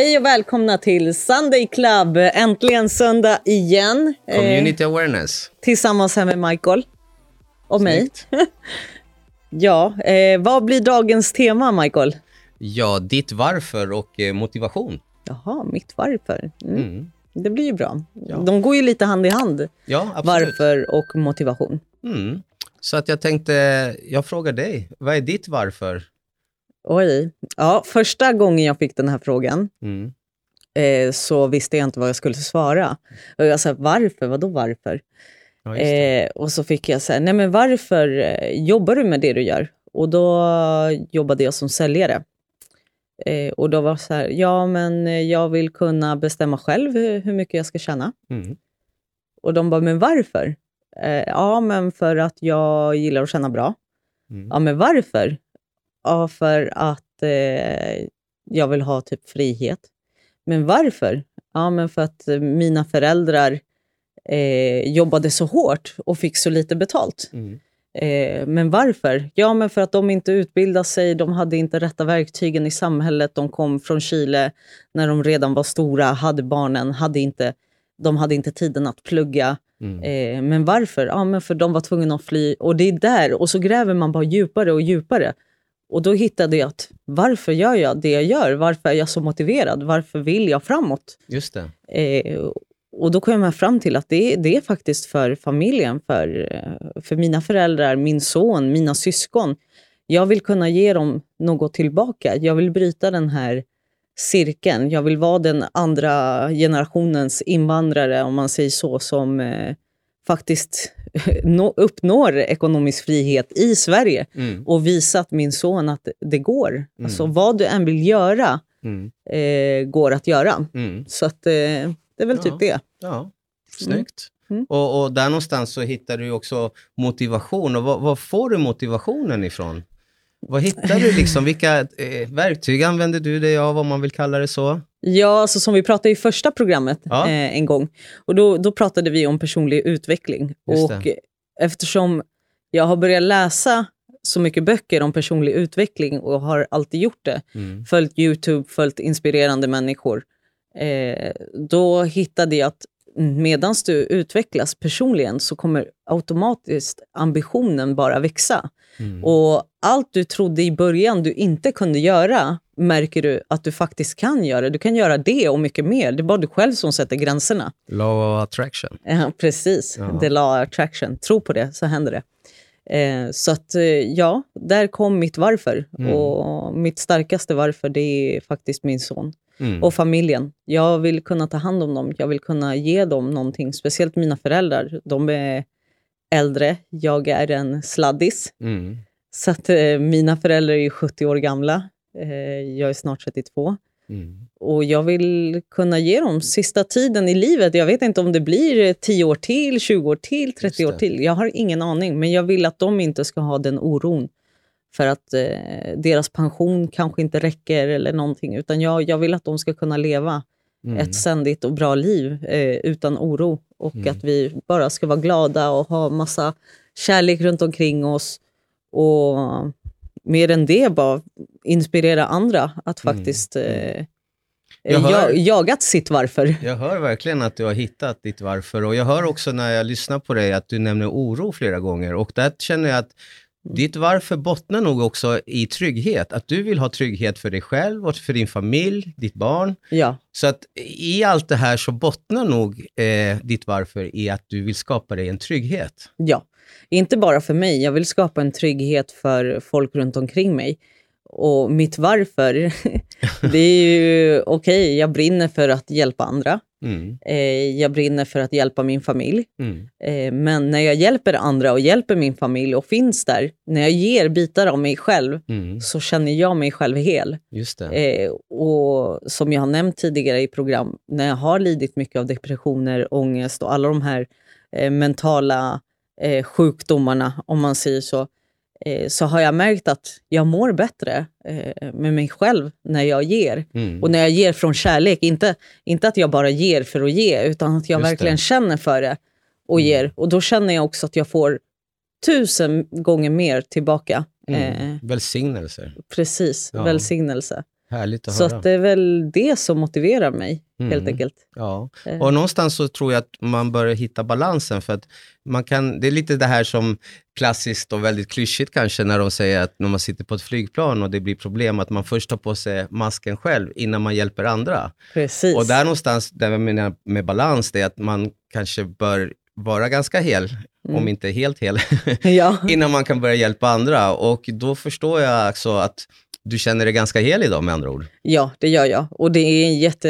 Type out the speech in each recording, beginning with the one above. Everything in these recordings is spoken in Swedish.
Hej och välkomna till Sunday Club. Äntligen söndag igen. Community eh, awareness. Tillsammans här med Michael och Snyggt. mig. ja, eh, vad blir dagens tema, Michael? Ja, ditt varför och eh, motivation. Jaha, mitt varför. Mm. Mm. Det blir ju bra. Ja. De går ju lite hand i hand. Ja. Varför och motivation. Mm. Så att jag tänkte, jag frågar dig, vad är ditt varför? Oj. Ja, första gången jag fick den här frågan mm. eh, så visste jag inte vad jag skulle svara. Och jag sa, varför? Vadå varför? Ja, eh, och så fick jag säga, nej men varför eh, jobbar du med det du gör? Och då jobbade jag som säljare. Eh, och då var det så här, ja men jag vill kunna bestämma själv hur, hur mycket jag ska tjäna. Mm. Och de bara, men varför? Eh, ja, men för att jag gillar att känna bra. Mm. Ja, men varför? Ja, för att eh, jag vill ha typ frihet. Men varför? Ja, men för att mina föräldrar eh, jobbade så hårt och fick så lite betalt. Mm. Eh, men varför? Ja, men för att de inte utbildade sig, de hade inte rätta verktygen i samhället. De kom från Chile när de redan var stora, hade barnen, hade inte, de hade inte tiden att plugga. Mm. Eh, men varför? Ja, men för de var tvungna att fly. Och det är där, och så gräver man bara djupare och djupare. Och då hittade jag att varför gör jag det jag gör? Varför är jag så motiverad? Varför vill jag framåt? Just det. Eh, och då kom jag fram till att det, det är faktiskt för familjen, för, för mina föräldrar, min son, mina syskon. Jag vill kunna ge dem något tillbaka. Jag vill bryta den här cirkeln. Jag vill vara den andra generationens invandrare, om man säger så, som eh, faktiskt uppnår ekonomisk frihet i Sverige mm. och visat min son att det går. Mm. Alltså vad du än vill göra mm. eh, går att göra. Mm. Så att, eh, det är väl typ ja. typ det. Ja, snyggt. Mm. Mm. Och, och, där någonstans så hittar du också motivation. Och var, var får du motivationen ifrån? Vad hittar du liksom? Vilka eh, verktyg använder du dig av, om man vill kalla det så? Ja, alltså som vi pratade i första programmet ja. eh, en gång. Och då, då pratade vi om personlig utveckling. Just och det. eftersom jag har börjat läsa så mycket böcker om personlig utveckling och har alltid gjort det, mm. följt YouTube, följt inspirerande människor, eh, då hittade jag att medan du utvecklas personligen så kommer automatiskt ambitionen bara växa. Mm. Och allt du trodde i början du inte kunde göra märker du att du faktiskt kan göra. Du kan göra det och mycket mer. Det är bara du själv som sätter gränserna. Law of attraction. Ja, precis. Ja. The law of attraction. Tro på det så händer det. Eh, så att eh, ja, där kom mitt varför. Mm. Och mitt starkaste varför det är faktiskt min son. Mm. Och familjen. Jag vill kunna ta hand om dem. Jag vill kunna ge dem någonting. Speciellt mina föräldrar. De är äldre. Jag är en sladdis. Mm. Så att eh, mina föräldrar är 70 år gamla. Eh, jag är snart 32. Mm. Och jag vill kunna ge dem sista tiden i livet. Jag vet inte om det blir 10 år till, 20 år till, 30 år till. Jag har ingen aning. Men jag vill att de inte ska ha den oron för att eh, deras pension kanske inte räcker eller någonting. Utan jag, jag vill att de ska kunna leva mm. ett sändigt och bra liv eh, utan oro. Och mm. att vi bara ska vara glada och ha massa kärlek runt omkring oss. Och mer än det, bara inspirera andra att mm. faktiskt mm. eh, hör, jagat sitt varför. Jag hör verkligen att du har hittat ditt varför och jag hör också när jag lyssnar på dig att du nämner oro flera gånger och där känner jag att ditt varför bottnar nog också i trygghet. Att du vill ha trygghet för dig själv och för din familj, ditt barn. Ja. Så att i allt det här så bottnar nog eh, ditt varför i att du vill skapa dig en trygghet. Ja, inte bara för mig. Jag vill skapa en trygghet för folk runt omkring mig. Och mitt varför, det är ju okej, okay, jag brinner för att hjälpa andra. Mm. Eh, jag brinner för att hjälpa min familj. Mm. Eh, men när jag hjälper andra och hjälper min familj och finns där, när jag ger bitar av mig själv, mm. så känner jag mig själv hel. Just eh, och som jag har nämnt tidigare i program, när jag har lidit mycket av depressioner, ångest och alla de här eh, mentala eh, sjukdomarna, om man säger så, eh, så har jag märkt att jag mår bättre eh, med mig själv när jag ger. Mm. Och när jag ger från kärlek. Inte, inte att jag bara ger för att ge, utan att jag Just verkligen det. känner för det och mm. ger. Och då känner jag också att jag får tusen gånger mer tillbaka. Mm. Eh, Välsignelser. Precis, ja. välsignelse. Härligt att så höra. att det är väl det som motiverar mig, helt Mm. enkelt. Ja, Eh. och någonstans så tror jag att man börjar hitta balansen för att man kan, det är lite det här som klassiskt och väldigt klyschigt kanske när de säger att när man sitter på ett flygplan och det blir problem att man först tar på sig masken själv innan man hjälper andra. Precis. Och där någonstans, där jag menar med balans, det är att man kanske bör vara ganska hel, Mm. om inte helt hel, ja. innan man kan börja hjälpa andra. Och då förstår jag också att du känner dig ganska hel idag med andra ord. ja, det gör jag. Och det är jätte,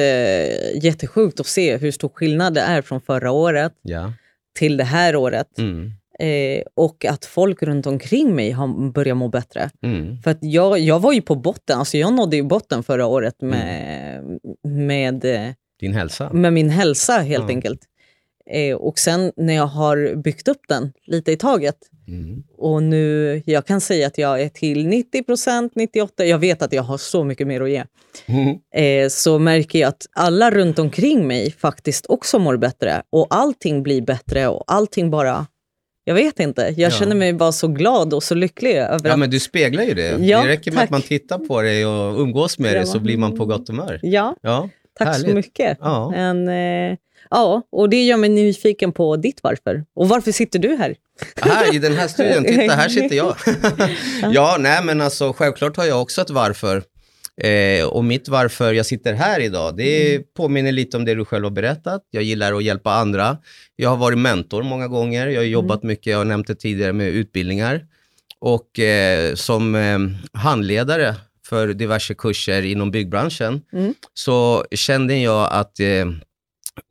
jättesjukt att se hur stor skillnad det är från förra året Ja. till det här året. Mm. Eh, och att folk runt omkring mig har börjat må bättre. Mm. För att jag, jag var ju på botten, alltså jag nådde ju botten förra året med, med, eh, Din hälsa. med min hälsa helt Ja. enkelt. Eh, och sen när jag har byggt upp den lite i taget Mm. och nu, jag kan säga att jag är till 90 procent, 98, jag vet att jag har så mycket mer att ge. Mm. Eh, så märker jag att alla runt omkring mig faktiskt också mår bättre och allting blir bättre och allting bara, jag vet inte, jag Ja. känner mig bara så glad och så lycklig över Ja, att, men du speglar ju det. Ja, det räcker med tack. att man tittar på dig och umgås med dig så blir man på gott humör. ja, Ja, tack så härligt. mycket. Ja. Men, eh, ja, och det gör mig nyfiken på ditt varför. Och varför sitter du här? Här i den här studion, titta här sitter jag. ja, nej men alltså självklart har jag också ett varför. Eh, och mitt varför jag sitter här idag, det Mm. påminner lite om det du själv har berättat. Jag gillar att hjälpa andra. Jag har varit mentor många gånger. Jag har Mm. jobbat mycket, jag har nämnt det tidigare, med utbildningar. Och eh, som eh, handledare för diverse kurser inom byggbranschen Mm. så kände jag att eh,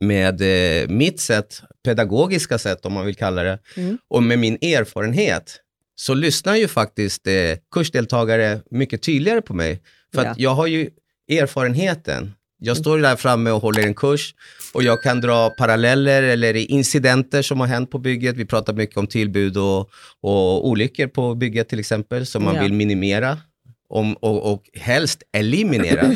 med eh, mitt sätt, pedagogiska sätt om man vill kalla det, Mm. och med min erfarenhet så lyssnar ju faktiskt eh, kursdeltagare mycket tydligare på mig. För att jag har ju erfarenheten. Jag står ju där framme och håller en kurs och jag kan dra paralleller eller incidenter som har hänt på bygget. Vi pratar mycket om tillbud och, och olyckor på bygget till exempel som man Ja. vill minimera om, och, och helst eliminera.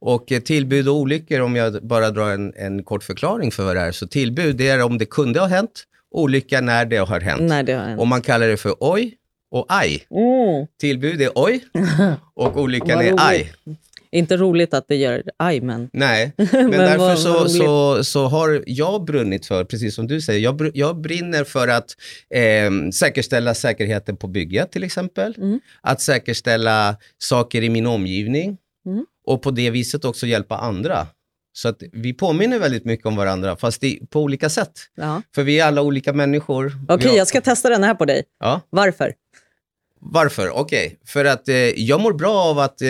Och eh, tillbud och olyckor, om jag bara drar en, en kort förklaring för vad det är. Så tillbud, det är om det kunde ha hänt. Olycka när det har hänt. Nej, det har inte. Och man kallar det för oj och aj. Mm. Tillbud är oj och olyckan är aj. Inte roligt att det gör aj, men... Nej, men, Men därför vad- så, vad så, så har jag brunnit för, precis som du säger, jag, jag brinner för att eh, säkerställa säkerheten på bygget till exempel. Mm. Att säkerställa saker i min omgivning. Och på det viset också hjälpa andra. Så att vi påminner väldigt mycket om varandra, fast i, på olika sätt. Ja. För vi är alla olika människor. Okej, Vi har- jag ska testa den här på dig. Ja. Varför? Varför? Okej, för att eh, jag mår bra av att eh,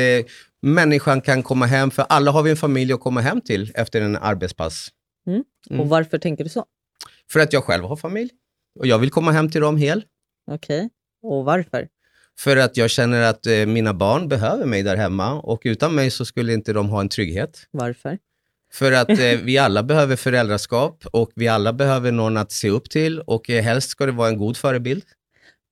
människan kan komma hem, för alla har vi en familj att komma hem till efter en arbetspass. Mm. Och varför tänker du så? För att jag själv har familj och jag vill komma hem till dem hel. Okej. Och varför? För att jag känner att eh, mina barn behöver mig där hemma och utan mig så skulle inte de ha en trygghet. Varför? För att eh, vi alla behöver föräldraskap och vi alla behöver någon att se upp till och eh, helst ska det vara en god förebild.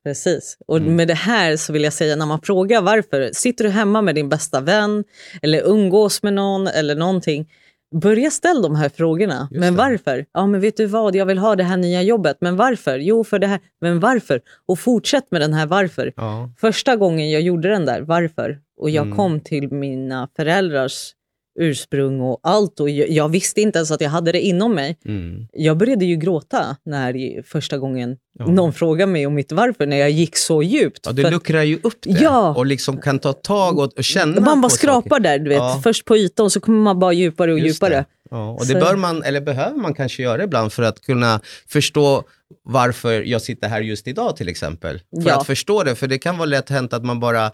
Precis. Och Mm. med det här så vill jag säga, när man frågar varför, sitter du hemma med din bästa vän eller umgås med någon eller någonting, börja ställa de här frågorna. Just men det. varför? Ja, men vet du vad, jag vill ha det här nya jobbet. Men varför? Jo, för det här. Men varför? Och fortsätt med den här varför. Ja. Första gången jag gjorde den där, varför? Och jag Mm. kom till mina föräldrars ursprung och allt. Och jag, jag visste inte ens att jag hade det inom mig. Mm. Jag började ju gråta när första gången Ja. någon frågade mig om mitt varför, när jag gick så djupt. Ja, du För luckrar ju upp det Ja. och liksom kan ta tag och, och känna man bara skrapar saker. där, du vet. Ja. Först på ytan, så kommer man bara djupare och Just djupare. det. Ja, och det Så- bör man, eller behöver man kanske göra ibland för att kunna förstå varför jag sitter här just idag till exempel. För Ja. att förstå det, för det kan vara lätt hänt att man bara,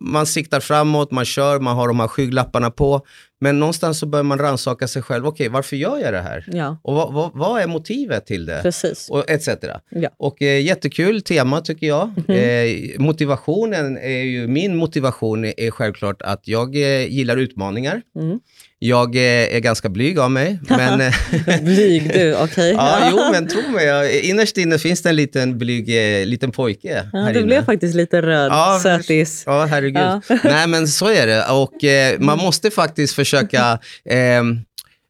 man siktar framåt, man kör, man har de här skygglapparna på, men någonstans så bör man rannsaka sig själv, okej varför gör jag det här? Ja, Och vad, vad, vad är motivet till det? precis. Och etc. Ja. Och eh, jättekul tema tycker jag. Mhm. Eh, motivationen är ju, min motivation är, självklart att jag eh, gillar utmaningar. Mm. Jag eh, är ganska blyg av mig, men, eh, Blyg du, okej. ja, jo, men tro mig, jag, innerst inne finns det en liten blyg eh, liten pojke Ja, här du inne. blev faktiskt lite röd, Ja, sötis. Ja, herregud. Ja. Nej, men så är det. Och eh, man måste faktiskt försöka, ehm,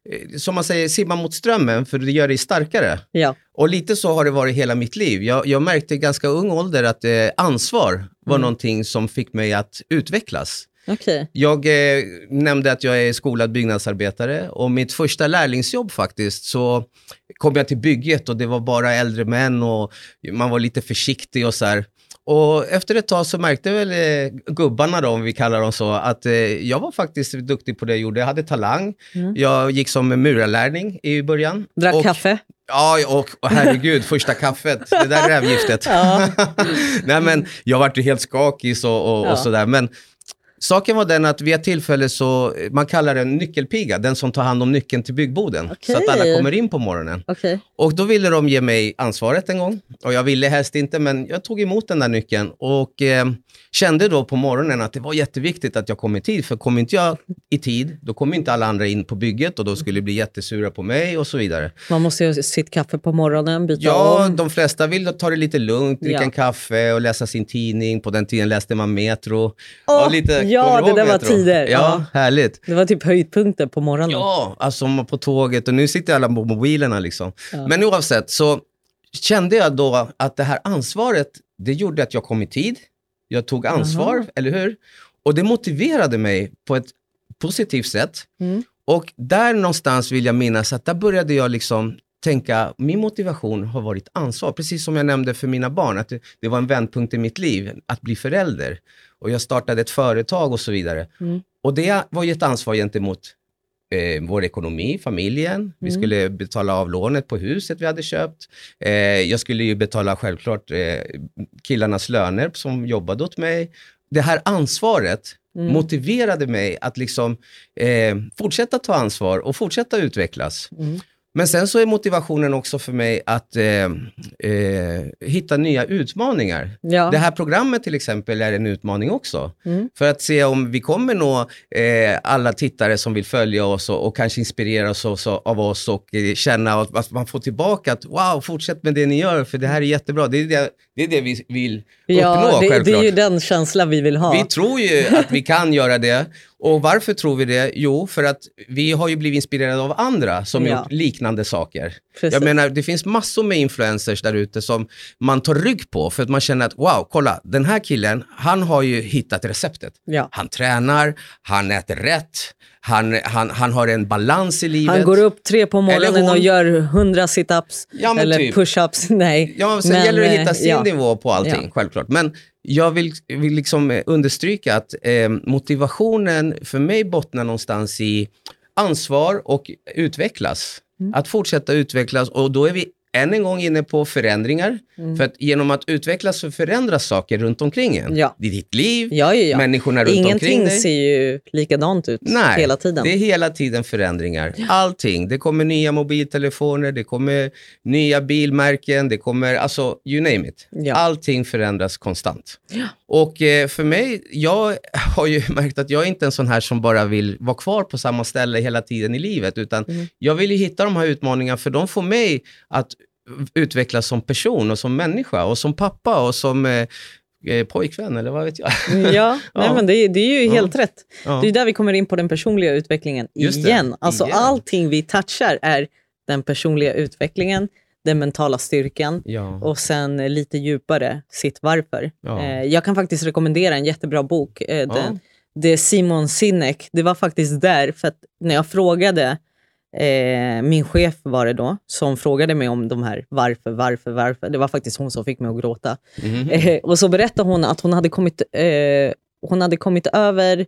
eh, som man säger, simma mot strömmen, för det gör dig starkare. Ja. Och lite så har det varit hela mitt liv. Jag, jag märkte i ganska ung ålder att eh, ansvar var Mm. någonting som fick mig att utvecklas. Okay. Jag eh, nämnde att jag är skolad byggnadsarbetare och mitt första lärlingsjobb faktiskt så kom jag till bygget och det var bara äldre män och man var lite försiktig och så här. Och efter ett tag så märkte väl eh, gubbarna då, om vi kallar dem så, att eh, jag var faktiskt duktig på det jag gjorde. Jag hade talang. Mm. Jag gick som murarlärning i början. Drack och, kaffe? Ja, och, och herregud, första kaffet. Det där rävgiftet. Nej men, jag vart ju helt skakig och, och, ja. och sådär. Men Saken var den att vid ett tillfälle så, man kallar den nyckelpiga, den som tar hand om nyckeln till byggboden. Okay. Så att alla kommer in på morgonen. Okay. Och då ville de ge mig ansvaret en gång. Och jag ville helst inte, men jag tog emot den där nyckeln. Och eh, kände då på morgonen att det var jätteviktigt att jag kom i tid. För kom inte jag i tid, då kommer inte alla andra in på bygget och då skulle bli jättesura på mig och så vidare. Man måste ju sitt kaffe på morgonen, byta Ja, om. de flesta vill ta det lite lugnt, dricka ja. en kaffe och läsa sin tidning. På den tiden läste man Metro. Oh, lite, ja, det där var tider. Ja, ja, härligt. Det var typ höjdpunkter på morgonen. Ja, alltså på tåget och nu sitter alla på mobilerna liksom. Ja. Men oavsett så kände jag då att det här ansvaret, det gjorde att jag kom i tid. Jag tog ansvar, Aha. eller hur? Och det motiverade mig på ett positivt sätt. Mm. Och där någonstans vill jag minnas att där började jag liksom tänka, min motivation har varit ansvar. Precis som jag nämnde för mina barn, att det, det var en vändpunkt i mitt liv, att bli förälder. Och jag startade ett företag och så vidare. Mm. Och det var ju ett ansvar gentemot eh, vår ekonomi, familjen. Mm. Vi skulle betala av lånet på huset vi hade köpt. Eh, jag skulle ju betala självklart eh, killarnas löner som jobbade åt mig. Det här ansvaret mm. motiverade mig att liksom eh, fortsätta ta ansvar och fortsätta utvecklas. Mm. Men sen så är motivationen också för mig att eh, eh, hitta nya utmaningar. Ja. Det här programmet till exempel är en utmaning också. Mm. För att se om vi kommer nå eh, alla tittare som vill följa oss och, och kanske inspireras oss, av oss och eh, känna att man får tillbaka att wow, fortsätt med det ni gör för det här är jättebra. Det är det, det, är det vi vill uppnå ja, det, självklart. Det är ju den känslan vi vill ha. Vi tror ju att vi kan göra det och varför tror vi det? Jo, för att vi har ju blivit inspirerade av andra som ja. gjort liknande saker. Precis. Jag menar, det finns massor med influencers där ute som man tar rygg på för att man känner att wow, kolla, den här killen, han har ju hittat receptet. Ja. Han tränar, han äter rätt, han, han, han har en balans i livet. Han går upp tre på morgonen och gör hundra situps ja, eller typ. push-ups. Nej. Ja, sen men, gäller det att hitta sin ja. nivå på allting, självklart. Men jag vill, vill liksom understryka att eh, motivationen för mig bottnar någonstans i ansvar och utvecklas. Mm. Att fortsätta utvecklas och då är vi än en gång inne på förändringar. Mm. För att genom att utvecklas så förändras saker runt omkring en. Ja. Det är ditt liv, ja, ja, ja. människorna runt Ingenting omkring dig. Ingenting ser ju likadant ut Nej, hela tiden. det är hela tiden förändringar. Allting. Det kommer nya mobiltelefoner, det kommer nya bilmärken, det kommer, alltså you name it. Allting förändras konstant. Och eh, för mig, jag har ju märkt att jag är inte en sån här som bara vill vara kvar på samma ställe hela tiden i livet, utan mm. jag vill ju hitta de här utmaningarna för de får mig att utvecklas som person och som människa och som pappa och som eh, eh pojkvän eller vad vet jag. Ja, ja. Nej, men det, det, är ju helt rätt. Ja. Det är där vi kommer in på den personliga utvecklingen igen. Alltså igen. allting vi touchar är den personliga utvecklingen, den mentala styrkan ja. och sen lite djupare sitt varför. Ja. Eh, jag kan faktiskt rekommendera en jättebra bok. Eh, den, det är Simon Sinek. Det var faktiskt där, för att när jag frågade Eh, min chef var det då, som frågade mig om de här varför, varför, varför. Det var faktiskt hon som fick mig att gråta. Mm. Och så berättade hon att hon hade kommit, hon hade kommit över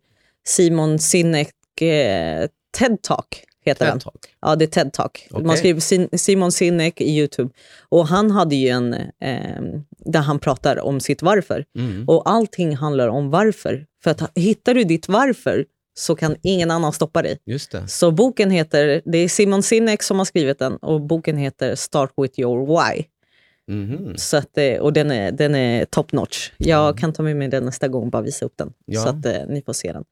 Simon Sinek eh, TED Talk. Heter TED Talk. Ja, det är TED Talk. Okay. Man skriver Simon Sinek i Youtube. Och han hade ju en eh, där han pratar om sitt varför. Mm. Och allting handlar om varför. För att hittar du ditt varför så kan ingen annan stoppa dig. Just det. Så boken heter, det är Simon Sinek som har skrivit den och boken heter Start with your why. Mm. Så att, eh, och den är, den är top notch. Jag mm. kan ta med mig den nästa gång och bara visa upp den. Ja. Så att eh, ni får se den.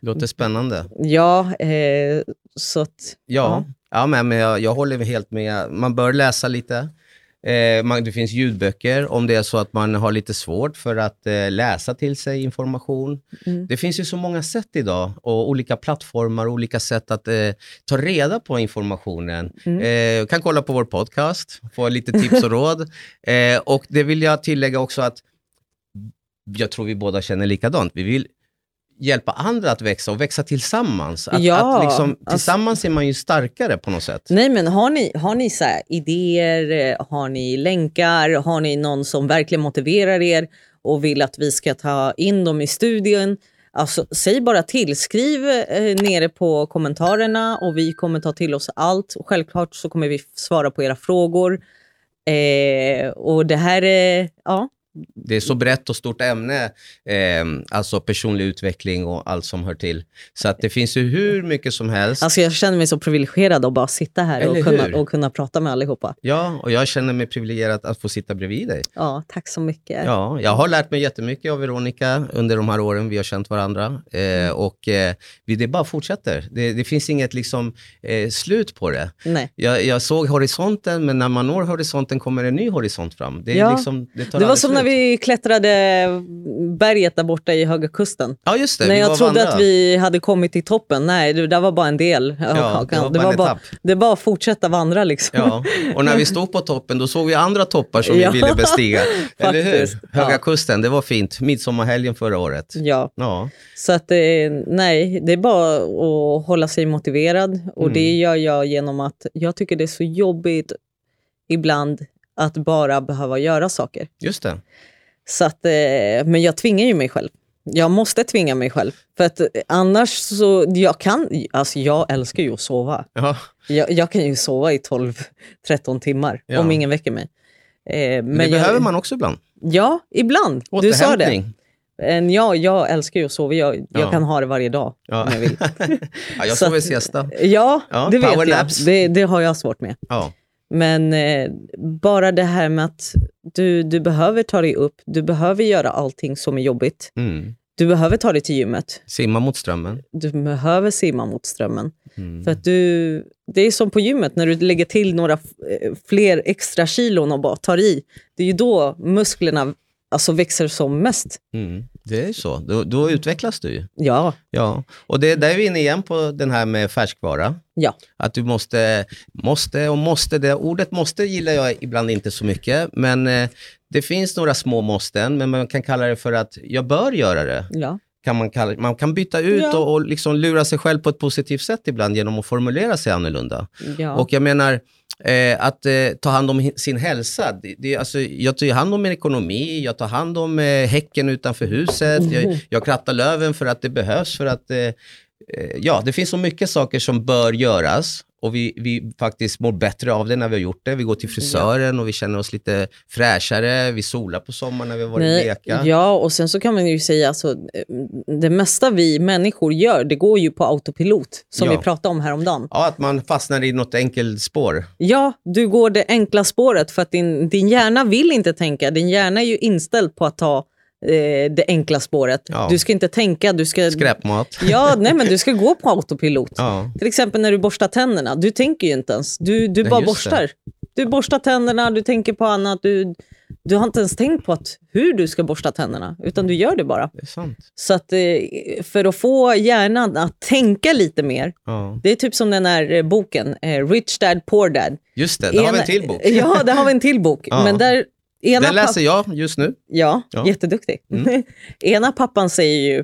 Låter spännande. Ja, eh, så att... Ja, ja. ja men jag, jag håller helt med. Man bör läsa lite. Eh, man, det finns ljudböcker om det är så att man har lite svårt för att eh, läsa till sig information. Mm. Det finns ju så många sätt idag och olika plattformar, olika sätt att eh, ta reda på informationen. Mm. Eh, kan kolla på vår podcast, få lite tips och råd. Eh, och det vill jag tillägga också att jag tror vi båda känner likadant. Vi vill hjälpa andra att växa och växa tillsammans. Att, ja, att liksom, alltså- tillsammans alltså, är man ju starkare på något sätt. Nej, men har ni, har ni så idéer, har ni länkar, har ni någon som verkligen motiverar er och vill att vi ska ta in dem i studion, Alltså, säg bara till. Skriv eh, nere på kommentarerna och vi kommer ta till oss allt. Självklart så kommer vi svara på era frågor. Eh, och det här är, ja, det är så brett och stort ämne, eh, alltså personlig utveckling och allt som hör till. Så att det finns ju hur mycket som helst. Alltså jag känner mig så privilegierad att bara sitta här och kunna, och kunna prata med allihopa. Ja, och jag känner mig privilegierad att få sitta bredvid dig. Ja, tack så mycket. Ja, jag har lärt mig jättemycket av Veronica under de här åren vi har känt varandra. Eh, och eh, det bara fortsätter. Det, det finns inget liksom, eh, slut på det. Nej. Jag, jag, såg horisonten, men när man når horisonten kommer en ny horisont fram. Det, ja. liksom, det, det var som när vi klättrade berget där borta i Höga Kusten. Ja, just det. När jag trodde vandra. att vi hade kommit till toppen. Nej, det där var bara en del. Ja, det var, det var bara, det var att fortsätta vandra liksom. Ja, och när vi stod på toppen då såg vi andra toppar som ja. vi ville bestiga. Eller hur? Höga ja. Kusten, det var fint. Midsommarhelgen förra året. Ja. ja. Så att, eh, nej, det är bara att hålla sig motiverad. Och mm. det gör jag genom att jag tycker det är så jobbigt ibland att bara behöva göra saker. Just det. Så att, eh, men jag tvingar ju mig själv. Jag måste tvinga mig själv. För att annars så, jag kan, alltså jag älskar ju att sova. Ja. Jag, jag kan ju sova i 12-13 timmar ja. om ingen väcker mig. Eh, men, men det jag, behöver man också ibland. Ja, ibland. Du sa det. En, ja, jag älskar ju att sova. Jag, jag ja. kan ha det varje dag ja. om jag vill. ja, jag sover siesta. Ja, ja, det vet jag. Det, det, har jag svårt med. Ja. Men eh, bara det här med att du, du behöver ta dig upp, du behöver göra allting som är jobbigt. Mm. Du behöver ta dig till gymmet. Simma mot strömmen. Du behöver simma mot strömmen. Mm. För att du, det är som på gymmet, när du lägger till några eh, fler extra kilon och bara tar i. Det är ju då musklerna alltså växer som mest. Mm, det är så. Då, då, utvecklas du ju. Ja. ja. Och det, där är vi inne igen på den här med färskvara. Ja. Att du måste, måste och måste. Det ordet måste gillar jag ibland inte så mycket, men eh, det finns några små måsten, men man kan kalla det för att jag bör göra det. Ja. Kan man, kalla, man kan byta ut ja. och, och liksom lura sig själv på ett positivt sätt ibland genom att formulera sig annorlunda. Ja. Och jag menar, Eh, att eh, ta hand om sin hälsa. Det, det, alltså, jag tar hand om min ekonomi, jag tar hand om eh, häcken utanför huset, jag, jag krattar löven för att det behövs. för att eh, eh, Ja, det finns så mycket saker som bör göras och vi, vi faktiskt mår bättre av det när vi har gjort det. Vi går till frisören och vi känner oss lite fräschare. Vi solar på sommaren när vi har varit Nej, leka. Ja, och sen så kan man ju säga alltså, det mesta vi människor gör, det går ju på autopilot, som ja. vi pratade om häromdagen. Ja, att man fastnar i något enkelt spår. Ja, du går det enkla spåret för att din, din hjärna vill inte tänka. Din hjärna är ju inställd på att ta eh, det enkla spåret. Ja. Du ska inte tänka. Du ska, Skräpmat. Ja, nej, men du ska gå på autopilot. Ja. Till exempel när du borstar tänderna. Du tänker ju inte ens. Du, du bara borstar. Det. Du borstar tänderna, du tänker på annat. Du, du har inte ens tänkt på att, hur du ska borsta tänderna, utan du gör det bara. Det. Så att, eh, för att få hjärnan att tänka lite mer, ja. det är typ som den här eh, boken, Rich Dad Poor Dad. Just det, där har vi en till bok. Ja, där har vi en till bok. Ja. Men där Ena Den läser jag just nu. Ja, ja. jätteduktig. Mm. Ena pappan säger ju,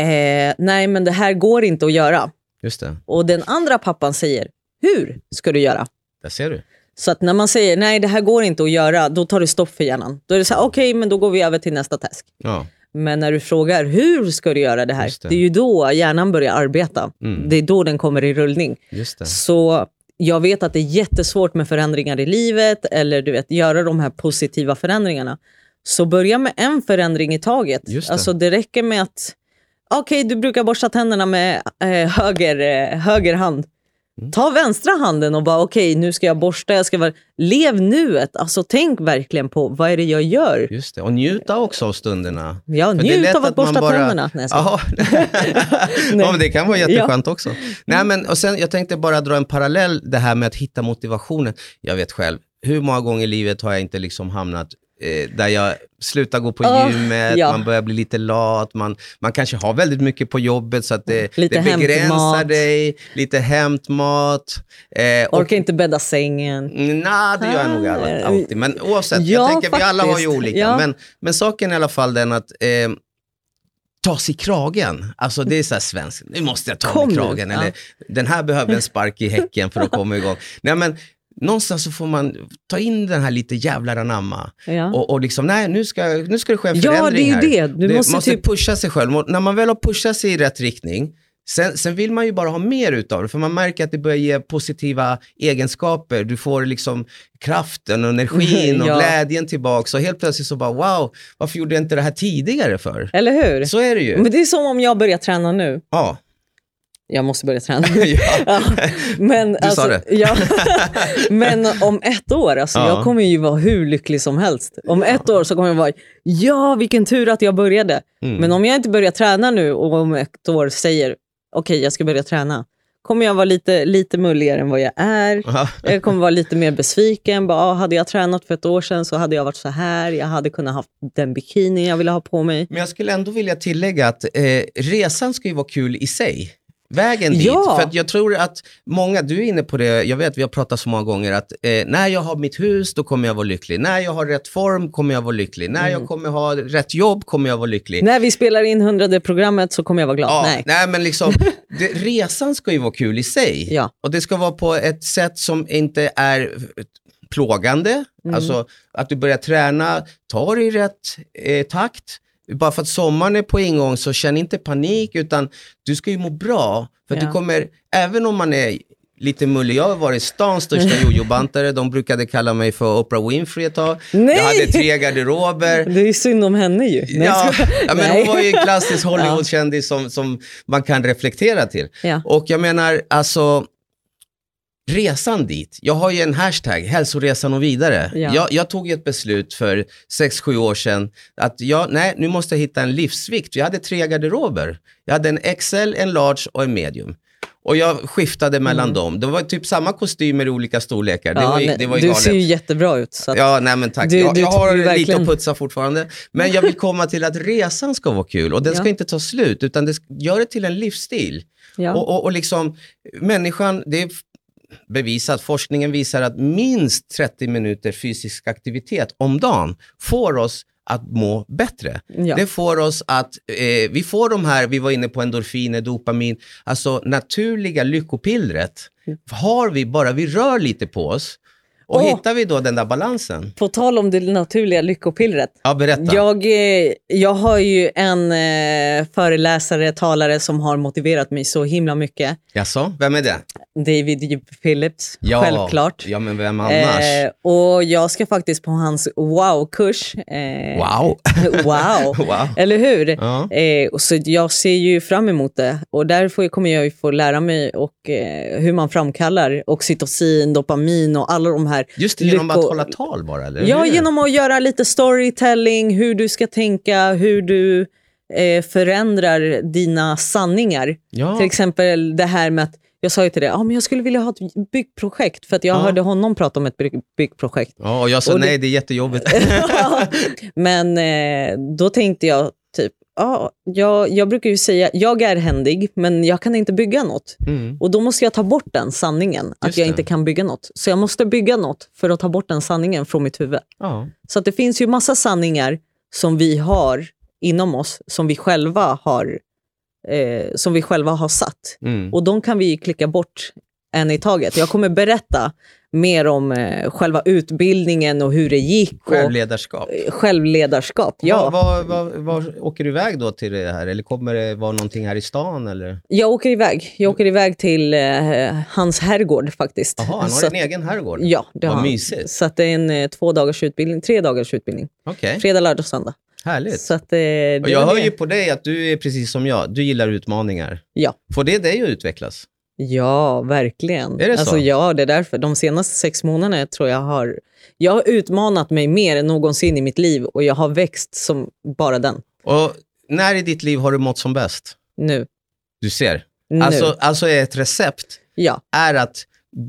eh, nej men det här går inte att göra. Just det. Och den andra pappan säger, hur ska du göra? Där ser du. Så att när man säger, nej det här går inte att göra, då tar det stopp för hjärnan. Då är det så här, okej okay, men då går vi över till nästa task. Ja. Men när du frågar, hur ska du göra det här? Det. det. är ju då hjärnan börjar arbeta. Mm. Det är då den kommer i rullning. Så jag vet att det är jättesvårt med förändringar i livet eller du vet, göra de här positiva förändringarna. Så börja med en förändring i taget. Just det. Alltså det räcker med att, okej okay, du brukar borsta tänderna med eh, höger, eh, höger hand. Mm. Ta vänstra handen och bara okej, okay, nu ska jag borsta, jag ska vara... Lev nuet, alltså tänk verkligen på vad är det jag gör. Just det, och njuta också av stunderna. Ja, njut av att, att borsta bara... tänderna. Nej, ja, men det kan vara jätteskönt ja. också. Nej, men, och sen, jag tänkte bara dra en parallell, det här med att hitta motivationen. Jag vet själv, hur många gånger i livet har jag inte liksom hamnat eh, där jag slutar gå på oh, gymmet, ja. man börjar bli lite lat, man, man kanske har väldigt mycket på jobbet så att det, det begränsar hämtmat. dig. Lite hämtmat. Eh, Orkar inte bädda sängen. Nej, det gör jag nog alla, alltid. Men oavsett, ja, jag tänker faktiskt. vi alla har ju olika. Ja. Men, men saken är i alla fall den att eh, ta sig kragen. Alltså det är så här svenskt, nu måste jag ta Kom mig kragen. Eller den här behöver en spark i häcken för att komma igång. Nej, men, någonstans så får man ta in den här lite jävlar anamma. Ja. Och, och liksom, nej nu ska, nu ska det ske en förändring ja, det är här. Det. Du det, måste, måste typ... pusha sig själv. Och när man väl har pushat sig i rätt riktning, Sen, sen, vill man ju bara ha mer utav det, för man märker att det börjar ge positiva egenskaper. Du får liksom kraften och energin och ja. glädjen tillbaka. Och helt plötsligt så bara wow, varför gjorde jag inte det här tidigare för? Eller hur? Så är det ju. Men det är som om jag börjar träna nu. Ja. Jag måste börja träna. ja. Men, du alltså, sa det. ja. Men om ett år, alltså, ja. jag kommer ju vara hur lycklig som helst. Om ett år så kommer jag vara, ja vilken tur att jag började. Mm. Men om jag inte börjar träna nu och om ett år säger, okej, okay, jag ska börja träna. Kommer jag vara lite, lite mulligare än vad jag är. Jag kommer vara lite mer besviken. Bara, ah, hade jag tränat för ett år sedan så hade jag varit så här. Jag hade kunnat ha den bikini jag ville ha på mig. Men jag skulle ändå vilja tillägga att eh, resan ska ju vara kul i sig vägen dit. Ja. För jag tror att många, du är inne på det, jag vet vi har pratat så många gånger att eh, när jag har mitt hus då kommer jag vara lycklig. När jag har rätt form kommer jag vara lycklig. När mm. jag kommer ha rätt jobb kommer jag vara lycklig. När vi spelar in hundrade programmet så kommer jag vara glad. Ja, nej. nej men liksom, det, resan ska ju vara kul i sig. Ja. Och det ska vara på ett sätt som inte är plågande. Mm. Alltså att du börjar träna, ta det i rätt eh, takt bara för att sommaren är på ingång så känn inte panik utan du ska ju må bra. För ja. du kommer, även om man är lite mullig. Jag har varit stans största jojobantare. De brukade kalla mig för Oprah Winfrey ett tag. Nej! Jag hade tre garderober. Det är synd om henne ju. Nej, ja, ja, men hon var ju en klassisk Hollywoodkändis som, som man kan reflektera till. Ja. Och jag menar, alltså resan dit. Jag har ju en hashtag, hälsoresan och vidare. Ja. Jag, jag, tog ett beslut för 6-7 år sedan att jag, nej, nu måste jag hitta en livsvikt. Jag hade tre garderober. Jag hade en XL, en large och en medium. Och jag skiftade mellan mm. dem. Det var typ samma kostymer i olika storlekar. Ja, det var, det var du galet. ser ju jättebra ut. ja, nej men tack. Du, jag, jag har verkligen... lite att putsa fortfarande. Men jag vill komma till att resan ska vara kul och den ska inte ta slut, utan det, gör det till en livsstil. Ja. Och, och, och liksom, människan, det är bevisat, forskningen visar att minst 30 minuter fysisk aktivitet om dagen får oss att må bättre. Ja. Det får oss att, eh, vi får de här, vi var inne på endorfiner, dopamin, alltså naturliga lyckopillret mm. har vi bara vi rör lite på oss och oh. hittar vi då den där balansen? På tal om det naturliga lyckopillret. Ja, berätta. Jag, eh, jag har ju en eh, föreläsare, talare som har motiverat mig så himla mycket. Jaså, vem är det? David. Phillips, ja. självklart. Ja, men vem annars? Eh, och jag ska faktiskt på hans wow-kurs. Eh, wow. wow. wow, eller hur? Ja. Eh, och så jag ser ju fram emot det. Och därför kommer jag ju få lära mig och, eh, hur man framkallar oxytocin, dopamin och alla de här här... Just det, genom lycko... att hålla tal bara? Eller? Ja, genom att göra lite storytelling, hur du ska tänka, hur du eh, förändrar dina sanningar. Ja. Till exempel det här med att jag sa ju till dig, ah, men jag skulle vilja ha ett byggprojekt för att jag ja. hörde honom prata om ett byggprojekt. Ja, och jag sa och nej, det är jättejobbigt. men eh, då tänkte jag typ, ja, jag, jag brukar ju säga, jag är händig, men jag kan inte bygga något. Mm. Och då måste jag ta bort den sanningen, att jag inte kan bygga något. Så jag måste bygga något för att ta bort den sanningen från mitt huvud. Ja. Så att det finns ju massa sanningar som vi har inom oss, som vi själva har, eh, som vi själva har satt. Mm. Och de kan vi klicka bort en i taget. Jag kommer berätta mer om eh, själva utbildningen och hur det gick. Självledarskap. Och, självledarskap, ja. Var, var, var, var, åker du iväg då till det här? Eller kommer det vara någonting här i stan? Eller? Jag åker iväg. Jag åker iväg till eh, hans herrgård faktiskt. Jaha, han har så, en egen herrgård? Ja, det Vad har mysigt. Så att det är en eh, två dagars utbildning, tre dagars utbildning. Okay. Fredag, lördag, söndag. Härligt. Så att, eh, jag hör ju på dig att du är precis som jag. Du gillar utmaningar. Ja. Får det dig att utvecklas? Ja, verkligen. Är det så? Alltså, ja, det är därför. De senaste sex månaderna tror jag har... Jag har utmanat mig mer än någonsin i mitt liv och jag har växt som bara den. Och när i ditt liv har du mått som bäst? Nu. Du ser. Nu. Alltså, alltså är ett recept ja. är att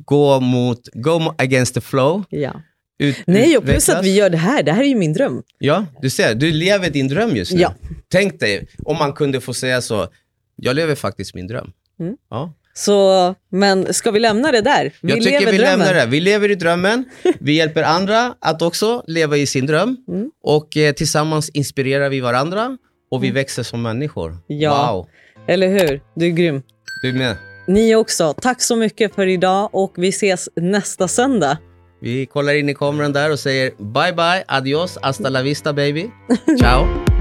gå mot, go against the flow. Ja. Ut, Nej, och plus att vi gör det här. Det här är ju min dröm. Ja, du ser. Du lever din dröm just nu. Ja. Tänk dig om man kunde få säga så. Jag lever faktiskt min dröm. Mm. Ja. Så, men ska vi lämna det där? Vi jag tycker vi drömmen. lämnar det. Vi lever i drömmen. Vi hjälper andra att också leva i sin dröm. Mm. Och eh, tillsammans inspirerar vi varandra. och vi mm. växer som människor. Ja, wow. eller hur? Du är grym. Du med. Ni också. Tack så mycket för idag och vi ses nästa söndag. Vi kollar in i kameran där och säger bye bye, adios, hasta la vista baby. Ciao.